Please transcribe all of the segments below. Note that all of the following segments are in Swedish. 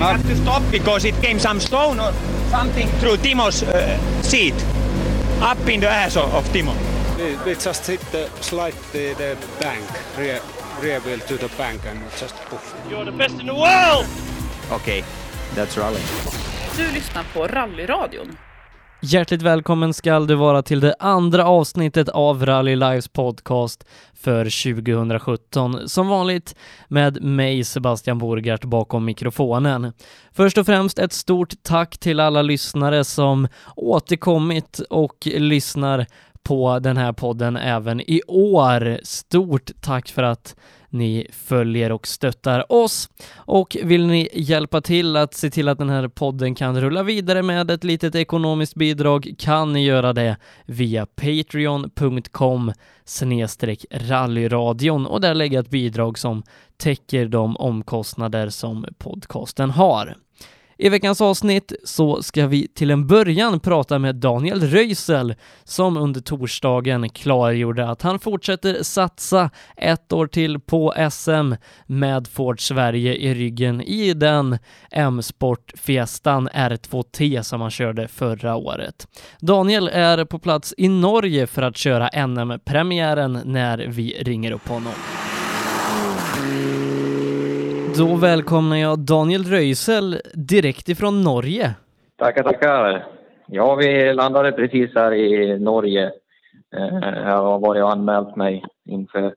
We had to stop because it came some stone or something through Timo's uh, seat, up in the ass of, of Timo. We, we just hit the slide the, the bank, rear, rear wheel to the bank and just poof. You're the best in the world! Okay, that's rally. Du lyssnar på Rallyradion. Hjärtligt välkommen skall du vara till det andra avsnittet av Rally Lives podcast för 2017. Som vanligt med mig Sebastian Borgart bakom mikrofonen. Först och främst ett stort tack till alla lyssnare som återkommit och lyssnar på den här podden även i år. Stort tack för att ni följer och stöttar oss. Och vill ni hjälpa till att se till att den här podden kan rulla vidare med ett litet ekonomiskt bidrag kan ni göra det via Patreon.com-rallyradion och där lägga ett bidrag som täcker de omkostnader som podcasten har. I veckans avsnitt så ska vi till en början prata med Daniel Röisel som under torsdagen klargjorde att han fortsätter satsa ett år till på SM med Ford Sverige i ryggen i den M-sport Fiestan R2T som han körde förra året. Daniel är på plats i Norge för att köra NM-premiären när vi ringer upp honom. Då välkomnar jag Daniel Röisel direkt ifrån Norge. Tackar, tackar. Ja, vi landade precis här i Norge. Jag har varit och anmält mig inför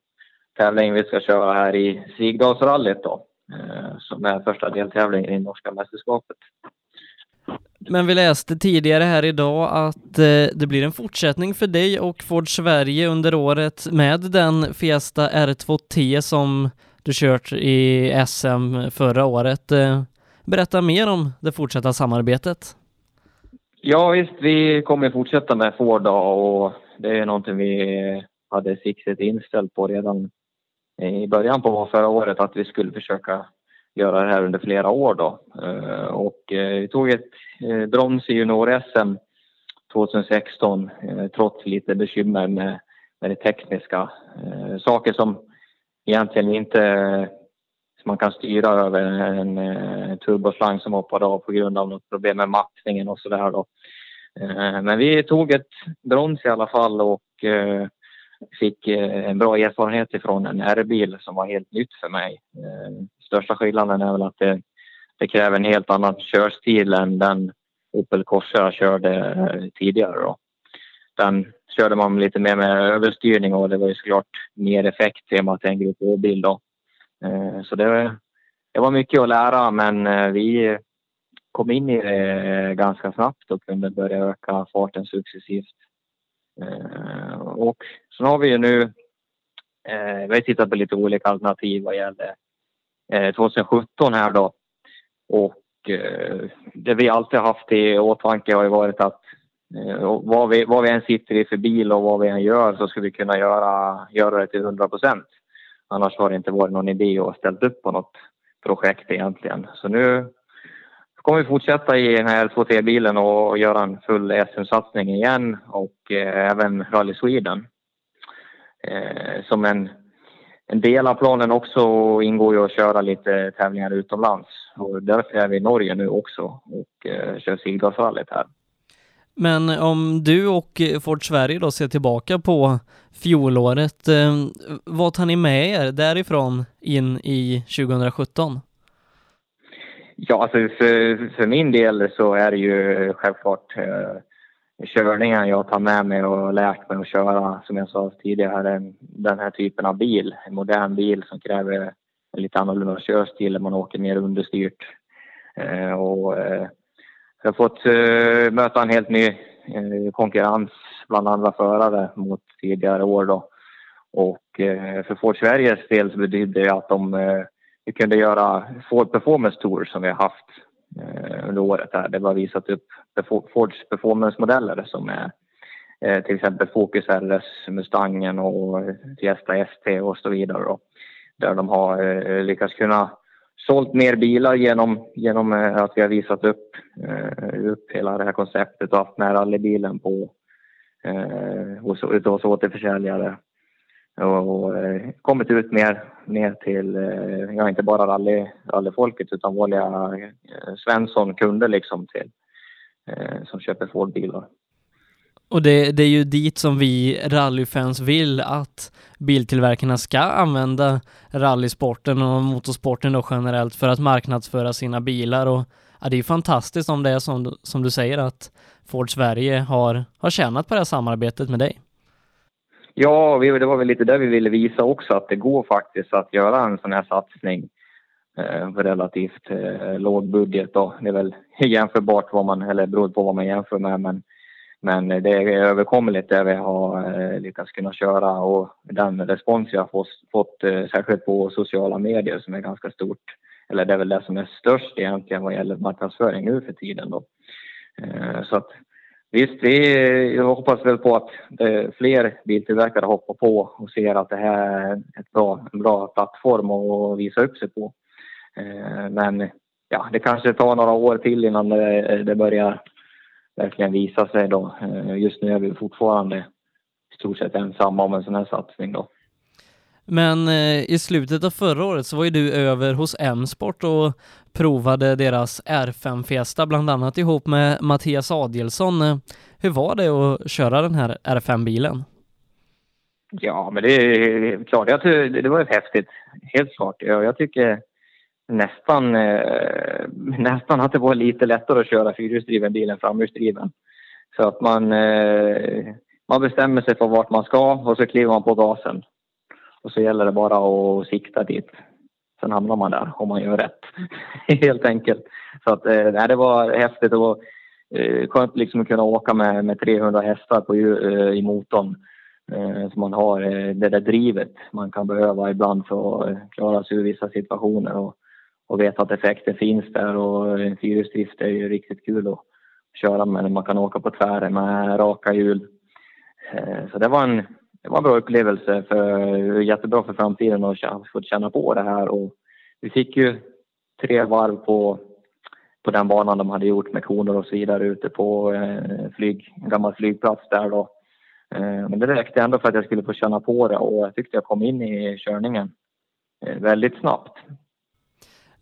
tävlingen vi ska köra här i Sigdalsrallyt då, som är första deltävlingen i norska mästerskapet. Men vi läste tidigare här idag att det blir en fortsättning för dig och Ford Sverige under året med den Fiesta R2T som du kört i SM förra året. Eh, berätta mer om det fortsatta samarbetet. Ja visst, vi kommer fortsätta med Ford och det är någonting vi hade siktet inställt på redan i början på förra året att vi skulle försöka göra det här under flera år då. Eh, och eh, vi tog ett brons i junior-SM 2016 trots lite bekymmer med, med det tekniska. Saker som egentligen inte man kan styra över en, en turboslang som hoppade av på grund av något problem med matchningen och sådär då. Eh, men vi tog ett brons i alla fall och eh, fick eh, en bra erfarenhet ifrån en R-bil som var helt nytt för mig. Största skillnaden är väl att det, det kräver en helt annan körstil än den Opel Corsa jag körde tidigare då. Den körde man lite mer med överstyrning och det var ju såklart mer effekt i och med att det är en grupp bil då. Eh, så det, det var mycket att lära men eh, vi kom in i det eh, ganska snabbt och kunde börja öka farten successivt. Och så har vi ju nu, vi har tittat på lite olika alternativ vad gäller 2017 här då. Och det vi alltid haft i åtanke har ju varit att Eh, vad vi, vad vi än sitter i för bil och vad vi än gör så ska vi kunna göra, göra det till 100 procent. Annars har det inte varit någon idé att ställa upp på något projekt egentligen. Så nu kommer vi fortsätta i den här 2T-bilen och göra en full SM-satsning igen och eh, även Rally Sweden. Eh, som en, en del av planen också ingår ju att köra lite tävlingar utomlands och därför är vi i Norge nu också och kör Sigdalsrallyt här. Men eh, om du och eh, Ford Sverige då ser tillbaka på fjolåret, eh, vad tar ni med er därifrån in i 2017? Ja, alltså för, för min del så är det ju självklart eh, körningen jag tar med mig och lärt mig att köra, som jag sa tidigare, den här typen av bil. En modern bil som kräver en lite annorlunda körstil, man åker mer understyrt. Eh, och, eh, jag har fått eh, möta en helt ny eh, konkurrens bland andra förare mot tidigare år då. Och eh, för Ford Sveriges del så betydde det att de eh, vi kunde göra Ford Performance Tour som vi har haft eh, under året här. Det var visat upp Fords performance-modeller som är eh, till exempel Focus RS, Mustangen och Fiesta ST och så vidare då. Där de har lyckats kunna sålt mer bilar genom, genom eh, att vi har visat upp, eh, upp hela det här konceptet och haft med rallybilen på eh, hos, hos återförsäljare. Och, och kommit ut mer ner till, ja inte bara rally, rallyfolket utan vanliga eh, Svensson-kunder liksom till, eh, som köper Ford-bilar. Och det, det, är ju dit som vi rallyfans vill att biltillverkarna ska använda rallysporten och motorsporten då generellt för att marknadsföra sina bilar och ja, det är ju fantastiskt om det är som, som du säger att Ford Sverige har, har tjänat på det här samarbetet med dig. Ja, vi, det var väl lite det vi ville visa också att det går faktiskt att göra en sån här satsning eh, för relativt eh, låg budget då. Det är väl jämförbart vad man, eller beroende på vad man jämför med men men eh, det är överkomligt där vi har eh, lyckats kunna köra och den respons jag har fått, eh, särskilt på sociala medier som är ganska stort. Eller det är väl det som är störst egentligen vad gäller marknadsföring nu för tiden då. Så att visst, vi hoppas väl på att fler biltillverkare hoppar på och ser att det här är ett bra, en bra plattform att visa upp sig på. Men ja, det kanske tar några år till innan det, det börjar verkligen visa sig då. Eh, just nu är vi fortfarande i stort sett ensamma om en sån här satsning då. Men eh, i slutet av förra året så var ju du över hos M-sport och provade deras R5 Fiesta bland annat ihop med Mattias Adielsson. Eh, hur var det att köra den här R5-bilen? Ja, men det är klart, det var häftigt. Helt klart. Jag tycker nästan, eh, nästan att det var lite lättare att köra fyrhjulsdriven bil än framhjulsdriven. Så att man, eh, man bestämmer sig för vart man ska och så kliver man på gasen. Och så gäller det bara att sikta dit. Sen hamnar man där om man gör rätt. Helt enkelt. Så att, eh, det var häftigt och eh, skönt liksom att kunna åka med, med 300 hästar på, eh, i motorn. Eh, så man har eh, det där drivet man kan behöva ibland för att klara sig ur vissa situationer. Och, och veta att effekten finns där och en fyrhjulsdrift är ju riktigt kul att köra med. Man kan åka på tvären med raka hjul. Eh, så det var en, det var en bra upplevelse, för, jättebra för framtiden att få känna på det här. Och vi fick ju tre varv på, på den banan de hade gjort med koner och så vidare ute på eh, flyg, en gammal flygplats där då. Eh, men det räckte ändå för att jag skulle få känna på det och jag tyckte jag kom in i körningen väldigt snabbt.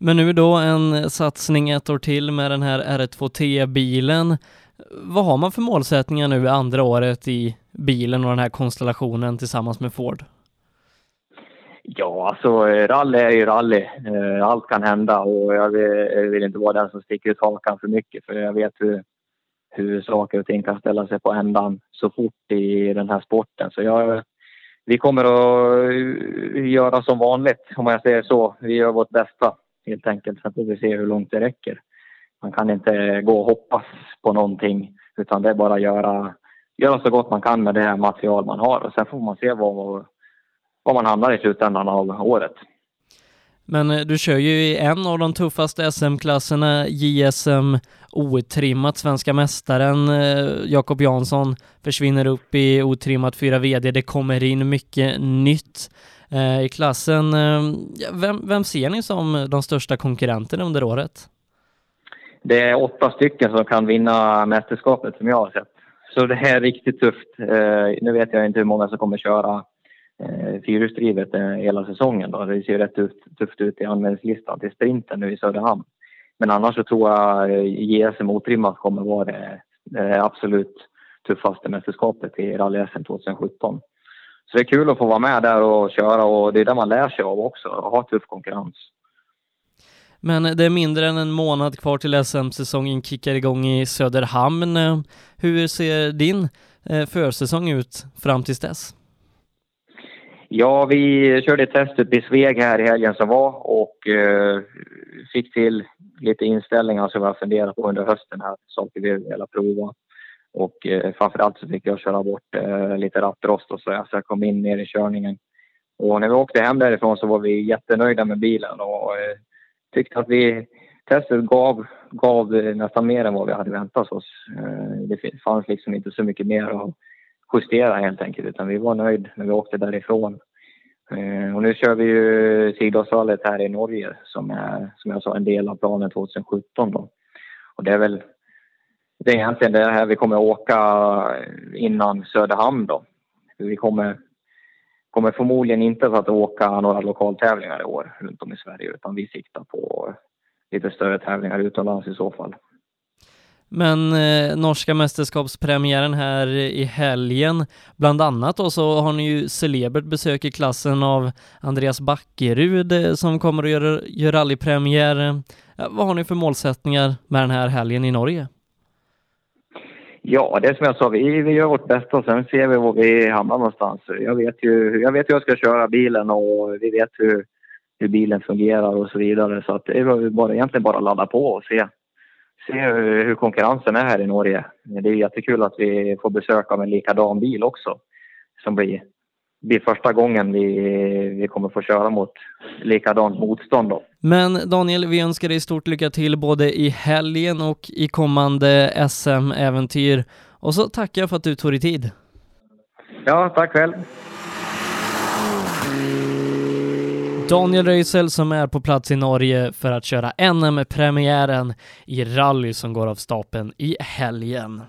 Men nu då en satsning ett år till med den här R2T-bilen. Vad har man för målsättningar nu andra året i bilen och den här konstellationen tillsammans med Ford? Ja, alltså rally är ju rally. Eh, allt kan hända och jag vill inte vara den som sticker ut hakan för mycket för jag vet hur, hur saker och ting kan ställa sig på ändan så fort i den här sporten. Så jag, vi kommer att eh, göra som vanligt om jag säger så. Vi gör vårt bästa helt enkelt. Sen får vi se hur långt det räcker. Man kan inte gå och hoppas på någonting utan det är bara att göra, göra så gott man kan med det material man har och sen får man se var, var man hamnar i slutändan av året. Men eh, du kör ju i en av de tuffaste SM-klasserna, JSM otrimmat. Svenska mästaren eh, Jakob Jansson försvinner upp i otrimmat 4 VD. Det kommer in mycket nytt. Eh, i klassen. Eh, vem, vem ser ni som de största konkurrenterna under året? Det är åtta stycken som kan vinna mästerskapet som jag har sett. Så det här är riktigt tufft. Eh, nu vet jag inte hur många som kommer köra eh, fyrhjulsdrivet eh, hela säsongen. Då. Det ser rätt tufft ut i anmälningslistan till sprinten nu i Söderhamn. Men annars så tror jag eh, JSM otrimmat kommer vara det, det absolut tuffaste mästerskapet i rally-SM 2017. Så det är kul att få vara med där och köra och det är där man lär sig av också, att ha tuff konkurrens. Men det är mindre än en månad kvar till SM-säsongen kickar igång i Söderhamn. Hur ser din eh, försäsong ut fram tills dess? Ja, vi körde ett test uppe i Sveg här i helgen som var och eh, fick till lite inställningar som jag funderat på under hösten här, saker vi vill prova. Och eh, framförallt så fick jag köra bort eh, lite rattrost och så, så jag kom in ner i körningen. Och när vi åkte hem därifrån så var vi jättenöjda med bilen och eh, tyckte att vi testet gav, gav eh, nästan mer än vad vi hade väntat oss. Eh, det fanns liksom inte så mycket mer att justera helt enkelt utan vi var nöjda när vi åkte därifrån. Eh, och nu kör vi ju Sigdalsrallyt här i Norge som är, som jag sa, en del av planen 2017 då. Och det är väl det är egentligen det här vi kommer åka innan Söderhamn då. Vi kommer, kommer förmodligen inte att åka några lokaltävlingar i år runt om i Sverige utan vi siktar på lite större tävlingar utomlands i så fall. Men eh, norska mästerskapspremiären här i helgen, bland annat då så har ni ju celebert besök i klassen av Andreas Backerud eh, som kommer att göra, göra rallypremiär. Eh, vad har ni för målsättningar med den här helgen i Norge? Ja, det är som jag sa, vi, vi gör vårt bästa och sen ser vi var vi hamnar någonstans. Jag vet ju jag vet hur jag ska köra bilen och vi vet hur, hur bilen fungerar och så vidare. Så att det är bara, egentligen bara att ladda på och se, se hur konkurrensen är här i Norge. Det är jättekul att vi får besök av en likadan bil också som blir, blir första gången vi, vi kommer få köra mot likadant motstånd. Då. Men Daniel, vi önskar dig stort lycka till både i helgen och i kommande SM-äventyr. Och så tackar jag för att du tog dig tid. Ja, tack själv. Daniel Röisel som är på plats i Norge för att köra NM-premiären i rally som går av stapeln i helgen.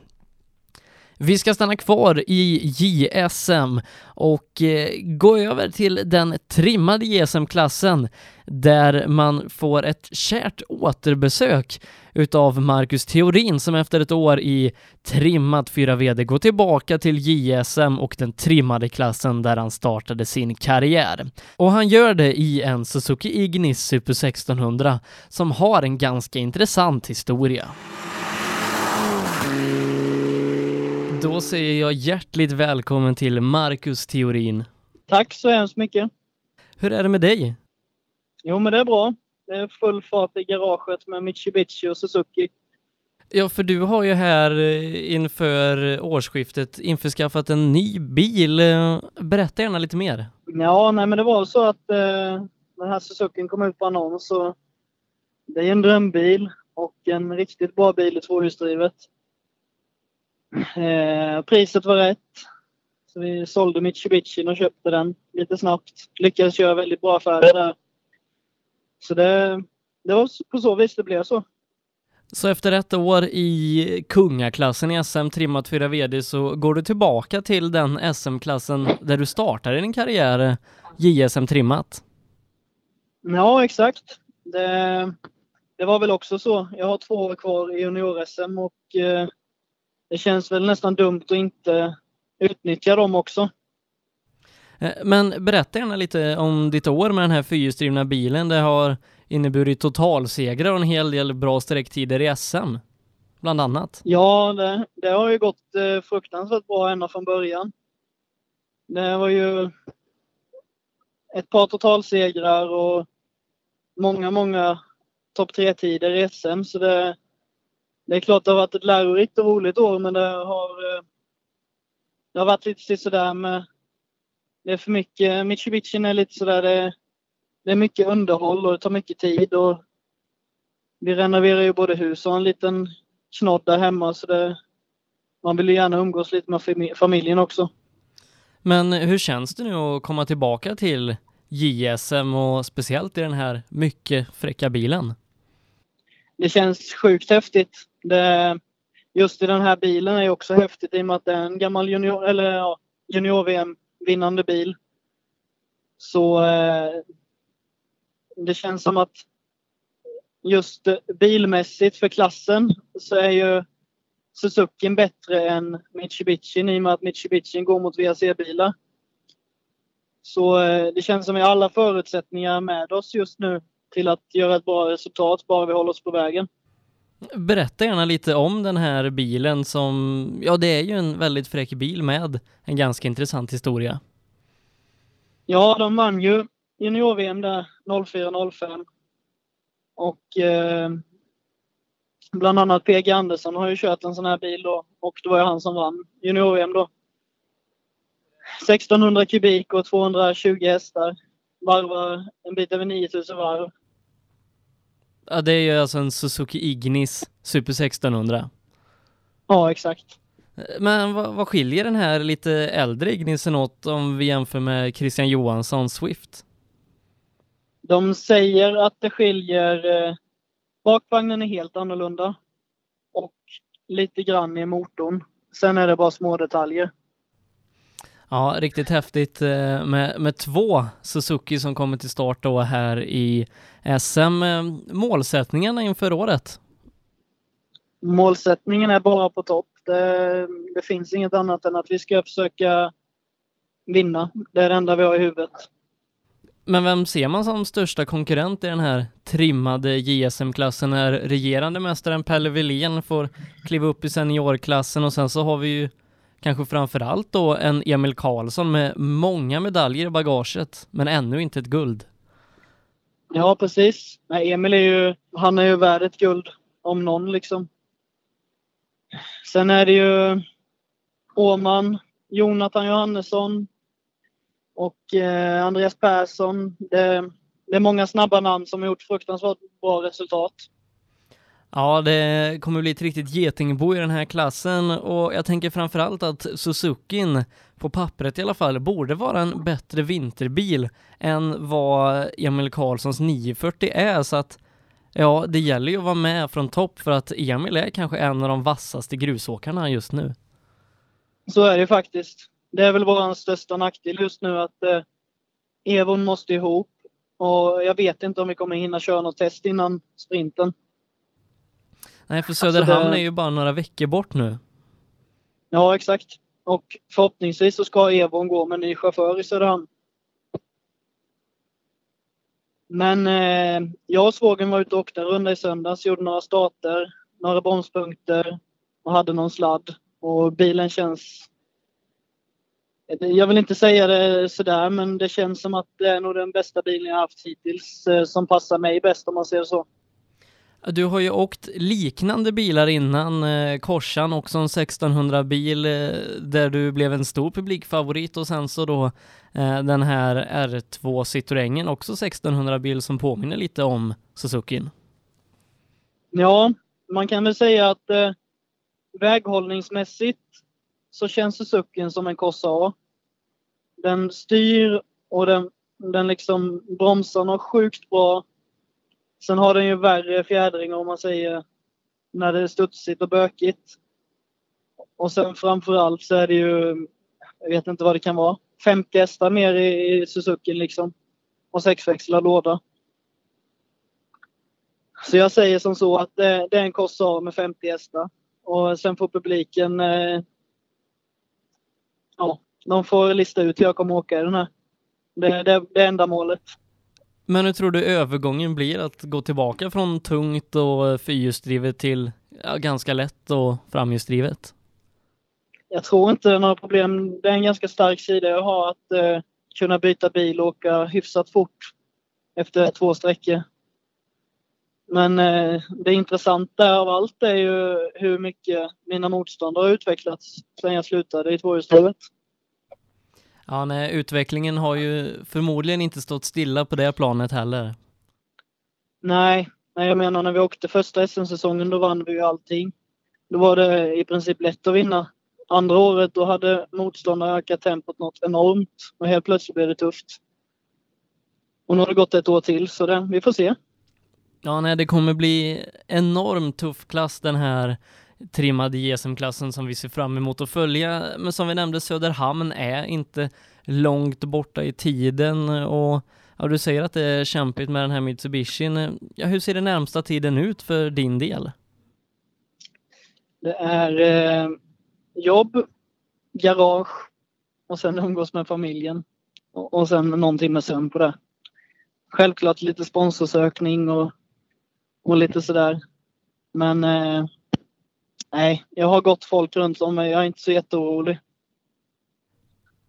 Vi ska stanna kvar i JSM och eh, gå över till den trimmade JSM-klassen där man får ett kärt återbesök utav Marcus Theorin som efter ett år i trimmat 4VD går tillbaka till JSM och den trimmade klassen där han startade sin karriär. Och han gör det i en Suzuki Ignis Super 1600 som har en ganska intressant historia. Då säger jag hjärtligt välkommen till Marcus Theorin. Tack så hemskt mycket. Hur är det med dig? Jo, men det är bra. Det är full fart i garaget med Mitsubishi och Suzuki. Ja, för du har ju här eh, inför årsskiftet införskaffat en ny bil. Eh, berätta gärna lite mer. Ja, nej, men det var så att eh, den här Suzuki kom ut på annons och det är en drömbil och en riktigt bra bil i tvåhjulsdrivet. Eh, priset var rätt. Så vi sålde Mitsubishi och köpte den lite snabbt. Lyckades göra väldigt bra affärer där. Så det, det var på så vis det blev så. Så efter ett år i kungaklassen i SM trimmat 4 VD så går du tillbaka till den SM-klassen där du startade din karriär, JSM trimmat? Ja, exakt. Det, det var väl också så. Jag har två år kvar i junior-SM och eh, det känns väl nästan dumt att inte utnyttja dem också. Eh, men berätta gärna lite om ditt år med den här fyrhjulsdrivna bilen. Det har inneburit totalsegrar och en hel del bra sträcktider i SM, bland annat. Ja, det, det har ju gått eh, fruktansvärt bra ända från början. Det var ju ett par totalsegrar och många, många topp tre-tider i SM, så det, det är klart det har varit ett lärorikt och roligt år, men det har, eh, det har varit lite sådär med... Det är för mycket. Mitsubishi är lite sådär, det, det är mycket underhåll och det tar mycket tid. Och vi renoverar ju både hus och en liten knodd där hemma, så det, man vill ju gärna umgås lite med familjen också. Men hur känns det nu att komma tillbaka till JSM och speciellt i den här mycket fräcka bilen? Det känns sjukt häftigt. Det, just i den här bilen är också häftigt i och med att det är en gammal junior, eller ja, junior-VM vinnande bil. Så eh, det känns som att just eh, bilmässigt för klassen så är ju Suzuki bättre än Mitsubishi i och med att Mitsubishi går mot VRC-bilar. Så eh, det känns som vi har alla förutsättningar med oss just nu till att göra ett bra resultat bara vi håller oss på vägen. Berätta gärna lite om den här bilen som, ja det är ju en väldigt fräck bil med en ganska intressant historia. Ja, de vann ju junior-VM där 04-05. Och eh, bland annat PG Andersson har ju kört en sån här bil då och det var ju han som vann junior-VM då. 1600 kubik och 220 hästar. Varvar en bit över 9000 varv. Ja, det är ju alltså en Suzuki Ignis Super 1600. Ja, exakt. Men vad, vad skiljer den här lite äldre Ignisen åt om vi jämför med Christian Johansson Swift? De säger att det skiljer... Eh, bakvagnen är helt annorlunda. Och lite grann i motorn. Sen är det bara små detaljer. Ja, riktigt häftigt eh, med, med två Suzuki som kommer till start då här i SM. Eh, målsättningarna inför året? Målsättningen är bara på topp. Det, det finns inget annat än att vi ska försöka vinna. Det är det enda vi har i huvudet. Men vem ser man som största konkurrent i den här trimmade JSM-klassen när regerande mästaren Pelle Wilén får kliva upp i seniorklassen och sen så har vi ju kanske framförallt då en Emil Karlsson med många medaljer i bagaget men ännu inte ett guld. Ja, precis. Nej, Emil är ju, han är ju värd ett guld om någon liksom. Sen är det ju Åman, Jonathan Johannesson, och eh, Andreas Persson. Det, det, är många snabba namn som har gjort fruktansvärt bra resultat. Ja, det kommer bli ett riktigt getingbo i den här klassen och jag tänker framförallt att Suzukin, på pappret i alla fall, borde vara en bättre vinterbil än vad Emil Karlssons 940 är så att ja, det gäller ju att vara med från topp för att Emil är kanske en av de vassaste grusåkarna just nu. Så är det faktiskt det är väl vår största nackdel just nu att eh, Evon måste ihop. Och jag vet inte om vi kommer hinna köra något test innan sprinten. Nej, för Söderhamn alltså det... är ju bara några veckor bort nu. Ja, exakt. Och förhoppningsvis så ska Evon gå med ny chaufför i Söderhamn. Men eh, jag och svågen var ute och åkte en runda i söndags, gjorde några starter, några bromspunkter och hade någon sladd. Och bilen känns jag vill inte säga det sådär, men det känns som att det är nog den bästa bilen jag haft hittills eh, som passar mig bäst om man ser så. Du har ju åkt liknande bilar innan, eh, Korsan också en 1600 bil eh, där du blev en stor publikfavorit och sen så då eh, den här R2 Citroengen också 1600 bil som påminner lite om Suzukin. Ja, man kan väl säga att eh, väghållningsmässigt så känns Suzukin som en Corsa A. Den styr och den, den liksom bromsar något sjukt bra. Sen har den ju värre fjädringar om man säger när det är studsigt och bökigt. Och sen framförallt så är det ju, jag vet inte vad det kan vara, 50 hästar mer i, i Suzuki liksom. Och sexväxlad låda. Så jag säger som så att det, det är en Corsa med 50 hästar. Och sen får publiken eh, ja, de får lista ut hur jag kommer åka i den här. Det är det, det enda målet. Men hur tror du övergången blir att gå tillbaka från tungt och fyrhjulsdrivet till ja, ganska lätt och framhjulsdrivet? Jag tror inte det är några problem. Det är en ganska stark sida jag har att eh, kunna byta bil och åka hyfsat fort efter två sträckor. Men eh, det intressanta av allt är ju hur mycket mina motståndare har utvecklats sedan jag slutade i tvåhjulsdrivet. Ja, nej, utvecklingen har ju förmodligen inte stått stilla på det planet heller. Nej, nej jag menar när vi åkte första SM-säsongen då vann vi ju allting. Då var det i princip lätt att vinna. Andra året då hade motståndarna ökat tempot något enormt och helt plötsligt blev det tufft. Och nu har det gått ett år till så det, vi får se. Ja, nej, det kommer bli enormt tuff klass den här trimmade JSM-klassen som vi ser fram emot att följa. Men som vi nämnde, Söderhamn är inte långt borta i tiden och ja, du säger att det är kämpigt med den här Mitsubishin. Ja, hur ser den närmsta tiden ut för din del? Det är eh, jobb, garage och sen umgås med familjen och, och sen någon timme sömn på det. Självklart lite sponsorsökning och, och lite sådär. Men eh, Nej, jag har gott folk runt om mig. Jag är inte så jätteorolig.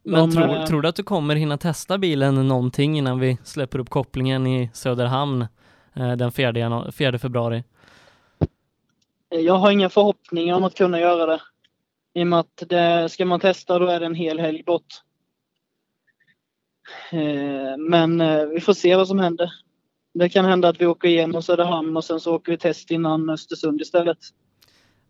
Men De, tror, äh... tror du att du kommer hinna testa bilen någonting innan vi släpper upp kopplingen i Söderhamn eh, den 4, 4 februari? Jag har inga förhoppningar om att kunna göra det. I och med att det, ska man testa då är det en hel helg bort. Eh, men eh, vi får se vad som händer. Det kan hända att vi åker igenom Söderhamn och sen så åker vi test innan Östersund istället.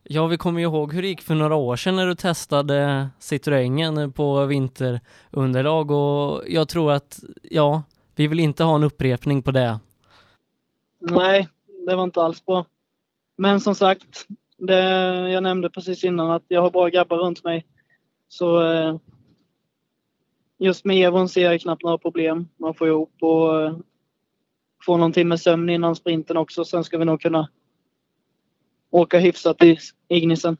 Ja, vi kommer ju ihåg hur det gick för några år sedan när du testade Citroengen på vinterunderlag och jag tror att, ja, vi vill inte ha en upprepning på det. Nej, det var inte alls bra. Men som sagt, det jag nämnde precis innan att jag har bra grabbar runt mig. Så eh, just med Evon ser jag knappt några problem. Man får ihop och eh, får någon timme sömn innan sprinten också. Sen ska vi nog kunna åka hyfsat i Ignisen.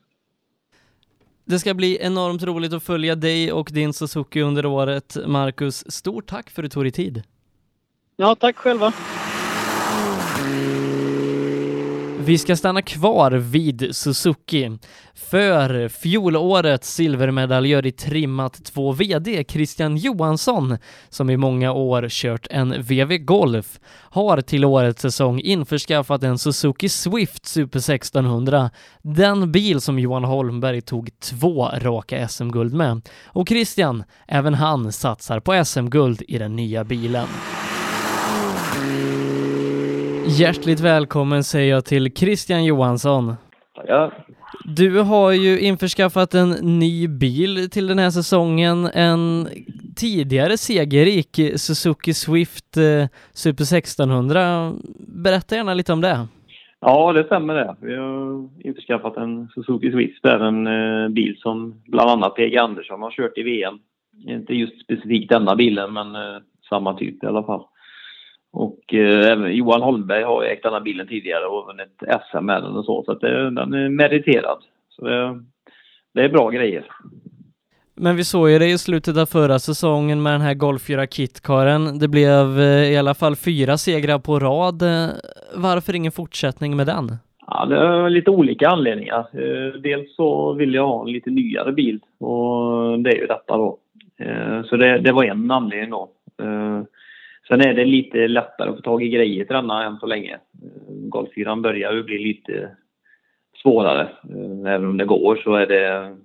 Det ska bli enormt roligt att följa dig och din Suzuki under året. Marcus, stort tack för att du tog dig tid. Ja, tack själva. Vi ska stanna kvar vid Suzuki. För fjolårets silvermedaljör i trimmat 2 VD, Christian Johansson, som i många år kört en VV Golf, har till årets säsong införskaffat en Suzuki Swift Super 1600, den bil som Johan Holmberg tog två raka SM-guld med. Och Christian, även han satsar på SM-guld i den nya bilen. Hjärtligt välkommen säger jag till Christian Johansson. Ja, Du har ju införskaffat en ny bil till den här säsongen, en tidigare segerrik Suzuki Swift eh, Super 1600. Berätta gärna lite om det. ja, det stämmer det. Vi har införskaffat en Suzuki Swift. Det är en eh, bil som bland annat PG Andersson har kört i VM. Inte just specifikt denna bilen, men eh, samma typ i alla fall. Och eh, Johan Holmberg har ägt denna bilen tidigare och vunnit SM med den och så. Så att det, den är meriterad. Så det, det är bra grejer. Men vi såg ju det i slutet av förra säsongen med den här Golf 4 Kitcaren. Det blev eh, i alla fall fyra segrar på rad. Eh, Varför ingen fortsättning med den? Ja, det är lite olika anledningar. Eh, Dels så vill jag ha en lite nyare bil och det är ju detta då. Så det, det var en anledning då. Sen är det lite lättare att få tag i grejer till denna än så länge. Eh, Golfyran börjar ju bli lite svårare. Eh, även om det går så är det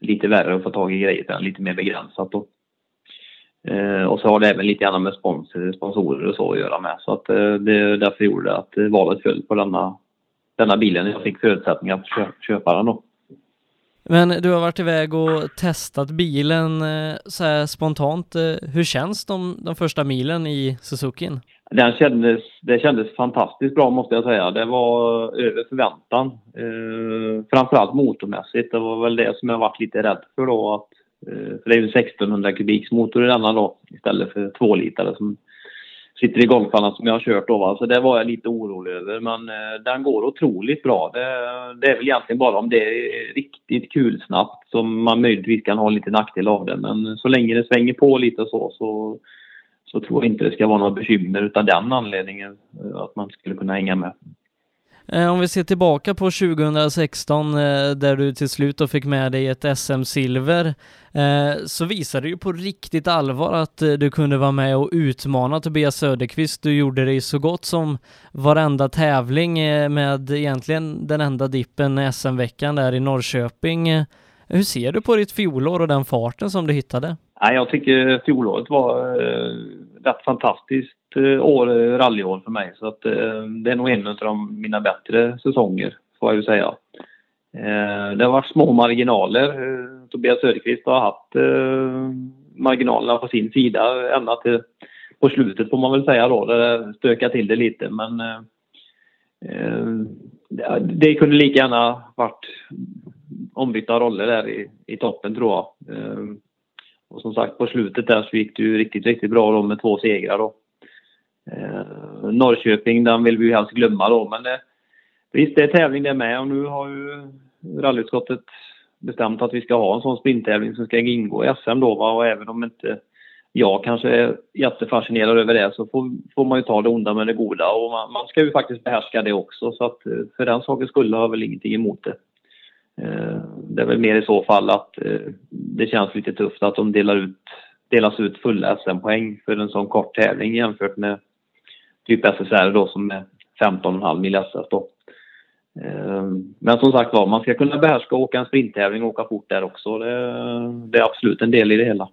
lite värre att få tag i grejer till den, lite mer begränsat då. Eh, och så har det även lite grann med sponsorer och så att göra med. Så att det därför gjorde det att valet föll på denna denna bilen. Jag fick förutsättningar att köpa den då. Men du har varit iväg och testat bilen eh, så här spontant. Eh, hur känns de, de första milen i Suzukin? Den kändes, det kändes fantastiskt bra måste jag säga. Det var över förväntan. Eh, framförallt motormässigt. Det var väl det som jag varit lite rädd för då. Att, eh, för det är ju 1600 kubiks motor i denna då istället för 2 litare som sitter i golfarna som jag har kört då. Va? Så det var jag lite orolig över. Men eh, den går otroligt bra. Det, det är väl egentligen bara om det är riktigt kul snabbt som man möjligtvis kan ha lite nackdel av det. Men så länge det svänger på lite och så, så så tror jag inte det ska vara några bekymmer utan den anledningen eh, att man skulle kunna hänga med. Eh, om vi ser tillbaka på 2016 eh, där du till slut då fick med dig ett SM-silver eh, så visade det ju på riktigt allvar att du kunde vara med och utmana Tobias Söderqvist. Du gjorde det i så gott som varenda tävling med egentligen den enda dippen SM-veckan där i Norrköping. Hur ser du på ditt fjolår och den farten som du hittade? Nej, jag tycker fjolåret var rätt fantastiskt eh, år, eh, rallyår för mig. Så att, eh, det är nog en av de, mina bättre säsonger, får jag ju säga. Det har varit små marginaler. Tobias Söderqvist har haft marginalerna på sin sida ända till på slutet får man väl säga då, där det stökade till det lite. Men eh, det- det kunde lika gärna varit ombytta roller där i, i toppen tror jag. Eh, och som sagt på slutet där så gick det ju riktigt, riktigt bra då med två segrar då. Eh, Norrköping, den vill vi ju helst glömma då men eh, visst det är tävling det med och nu har ju rallyutskottet bestämt att vi ska ha en sån sprinttävling som ska ingå i SM då va? och även om inte jag kanske är jättefascinerad över det så får, får man ju ta det onda med det goda och man, man ska ju faktiskt behärska det också så att eh, för den sakens skull har jag väl ingenting emot det. Eh, det är väl mer i så fall att eh, det känns lite tufft att de delar ut, delas ut fulla SM-poäng för en sån kort tävling jämfört med typ SSR då som är 15,5 mil SS då. Eh, men som sagt var, man ska kunna behärska och åka en sprinttävling och åka fort där också. Det, det är absolut en del i det hela.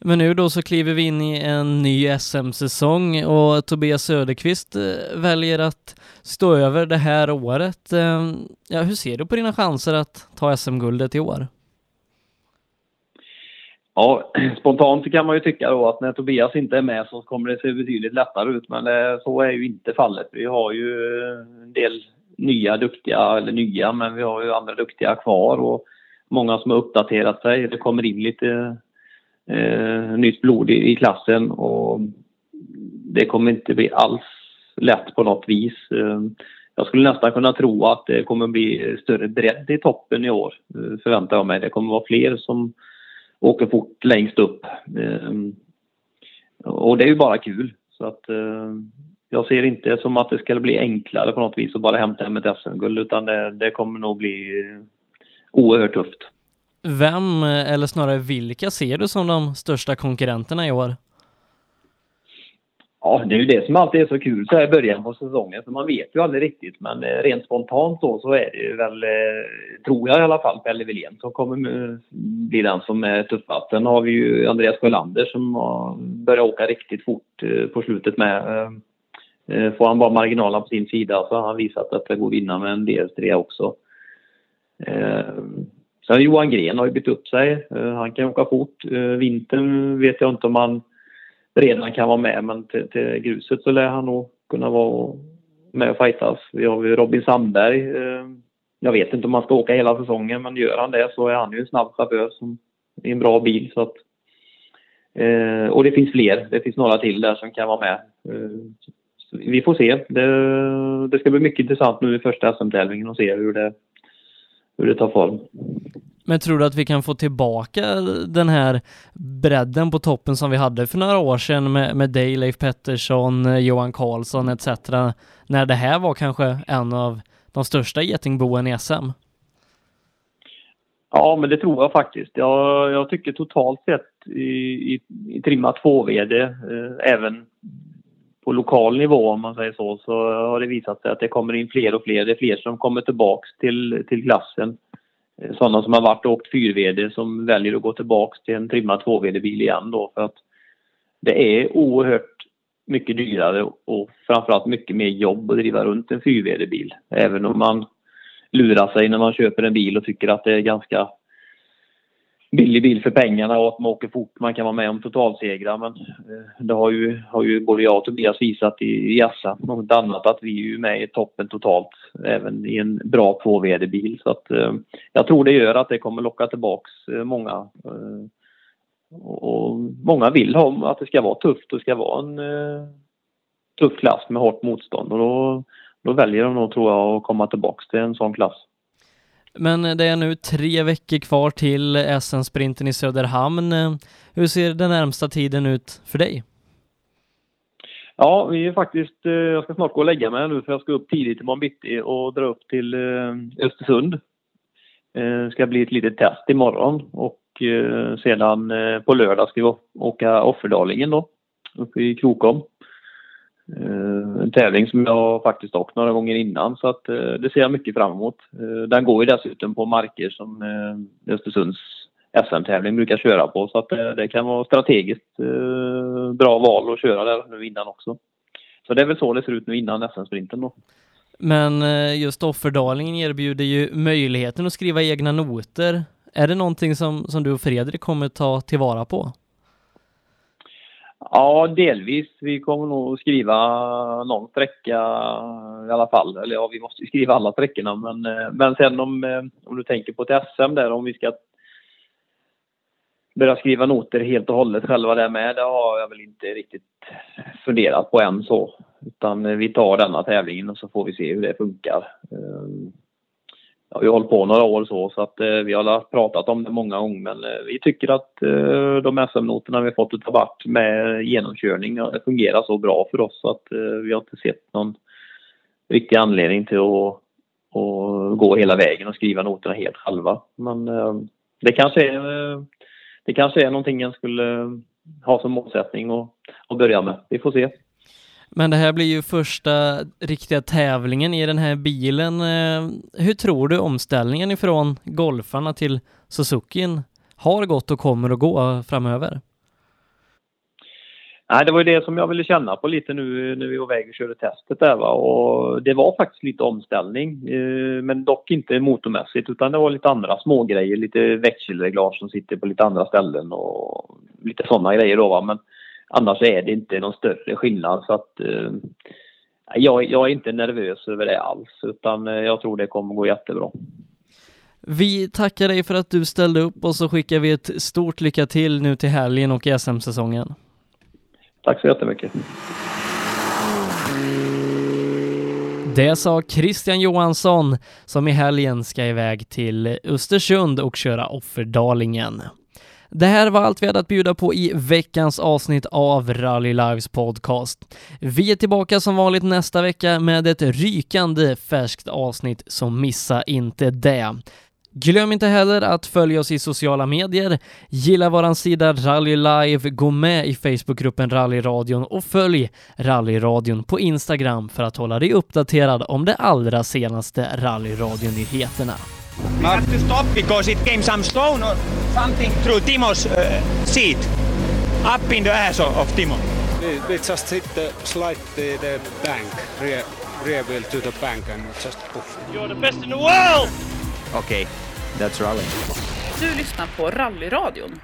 Men nu då så kliver vi in i en ny SM-säsong och Tobias Söderqvist eh, väljer att stå över det här året. Eh, ja, hur ser du på dina chanser att ta SM-guldet i år? Ja, spontant kan man ju tycka då att när Tobias inte är med så kommer det se betydligt lättare ut. Men eh, så är ju inte fallet. Vi har ju en del nya duktiga, eller nya, men vi har ju andra duktiga kvar och många som har uppdaterat sig. Det kommer in lite eh, nytt blod i, i klassen och det kommer inte bli alls lätt på något vis. Eh, jag skulle nästan kunna tro att det kommer bli större bredd i toppen i år, eh, förväntar jag mig. Det kommer vara fler som åker fort längst upp. Eh, och det är ju bara kul. Så att eh, jag ser inte som att det ska bli enklare på något vis att bara hämta hem ett SM-guld utan det, det kommer nog bli oerhört tufft. Vem, eh, eller snarare vilka, ser du som de största konkurrenterna i år? Ja, det är ju det som alltid är så kul så här i början på säsongen, för man vet ju aldrig riktigt. Men eh, rent spontant då så är det ju väl, eh, tror jag i alla fall, Pelle Wilén som kommer bli den som är tuffast. Sen har vi ju Andreas Sjölander som har börjat åka riktigt fort på slutet med. Får han bara marginalerna på sin sida så har han visat att det går att vinna med en DS3 också. Sen Johan Gren har ju bytt upp sig. Eh, han kan åka fort. Eh, vintern vet jag inte om han redan kan vara med men till, till gruset så lär han nog kunna vara med och fightas. Vi har ju Robin Sandberg. Eh, jag vet inte om han ska åka hela säsongen men gör han det så är han ju en snabb chaufför som i en bra bil. Så att, och det finns fler. Det finns några till där som kan vara med. Vi får se. Det, det ska bli mycket intressant nu i första SM-tävlingen och se hur det, hur det tar form. Men tror du att vi kan få tillbaka den här bredden på toppen som vi hade för några år sedan med, med dig, Leif Pettersson, Johan Karlsson etc. När det här var kanske en av de största getingboen i SM? Ja, men det tror jag faktiskt. Jag, jag tycker totalt sett i, i, i trimma 2-VD, eh, även på lokal nivå om man säger så, så har det visat sig att det kommer in fler och fler. Det är fler som kommer tillbaks till, till klassen. Eh, sådana som har varit och åkt 4VD som väljer att gå tillbaks till en trimmad 2VD-bil igen då för att det är oerhört mycket dyrare och framförallt mycket mer jobb att driva runt en 4VD-bil. Även om man lurar sig när man köper en bil och tycker att det är ganska billig bil för pengarna och att man åker fort. Man kan vara med om totalsegrar men eh, det har ju, har ju både jag och Tobias visat i, i Assa något annat att vi är ju med i toppen totalt även i en bra 2VD-bil. Så att eh, jag tror det gör att det kommer locka tillbaks eh, många. Eh, och många vill ha att det ska vara tufft och det ska vara en eh, tuff klass med hårt motstånd och då, då väljer de nog tror jag att komma tillbaks till en sån klass. Men det är nu tre veckor kvar till SM-sprinten i Söderhamn. Hur ser den närmsta tiden ut för dig? Ja, vi är faktiskt, eh, jag ska snart gå och lägga mig nu för jag ska upp tidigt imorgon bitti och dra upp till eh, Östersund. Det ska bli ett litet test imorgon och sedan på lördag ska vi åka Offerdalingen då, uppe i Krokom. Eh, en tävling som jag faktiskt åkt några gånger innan så att eh, det ser jag mycket fram emot. Eh, den går ju dessutom på marker som eh, Östersunds SM-tävling brukar köra på så att eh, det kan vara strategiskt bra val att köra där nu innan också. Så det är väl så det ser ut nu innan SM-sprinten då. Men just Offerdalingen erbjuder ju möjligheten att skriva egna noter. Är det någonting som, som du och Fredrik kommer ta tillvara på? Ja, delvis. Vi kommer nog skriva någon sträcka i alla fall. Eller ja, vi måste skriva alla sträckorna. Men, eh, men sen om, eh, om du tänker på ett SM där, om vi ska börja skriva noter helt och hållet själva där med, det har jag väl inte riktigt funderat på än så. Utan eh, vi tar denna tävlingen och så får vi se hur det funkar. Ehm, Ja, vi har hållit på några år så, så att eh, vi har pratat om det många gånger. Men eh, vi tycker att eh, de SM-noterna vi fått utav vart med genomkörning det fungerar så bra för oss så att eh, vi har inte sett någon riktig anledning till att, att gå hela vägen och skriva noterna helt själva. Men eh, det kanske är, eh, det kanske är någonting jag skulle ha som målsättning att börja med. Vi får se. Men det här blir ju första riktiga tävlingen i den här bilen. Eh, hur tror du omställningen ifrån golfarna till Suzukin har gått och kommer att gå framöver? Nej, det var ju det som jag ville känna på lite nu när vi var iväg och körde testet där va. Och det var faktiskt lite omställning. Eh, men dock inte motormässigt utan det var lite andra små grejer, lite växelreglage som sitter på lite andra ställen och lite sådana grejer då va. Men annars är det inte någon större skillnad. Så att, eh, jag, jag, är inte nervös över det alls utan eh, jag tror det kommer gå jättebra. Vi tackar dig för att du ställde upp och så skickar vi ett stort lycka till nu till helgen och i SM-säsongen. Tack så jättemycket. Det sa Christian Johansson som i helgen ska iväg till Östersund och köra Offerdalingen. Det här var allt vi hade att bjuda på i veckans avsnitt av Rally Lives podcast. Vi är tillbaka som vanligt nästa vecka med ett rykande färskt avsnitt, så missa inte det. Glöm inte heller att följa oss i sociala medier, gilla våran sida Rally Live, gå med i Facebookgruppen Rallyradion och följ Rallyradion på Instagram för att hålla dig uppdaterad om de allra senaste rallyradionyheterna. We had to stop because it came some stone or something through Timo's uh, seat. Up in the ass of, of Timo. We, we just hit the slide the, the bank, rear, rear wheel to the bank and just poof. You're the best in the world! Okay, that's rally. Du lyssnar på Rallyradion.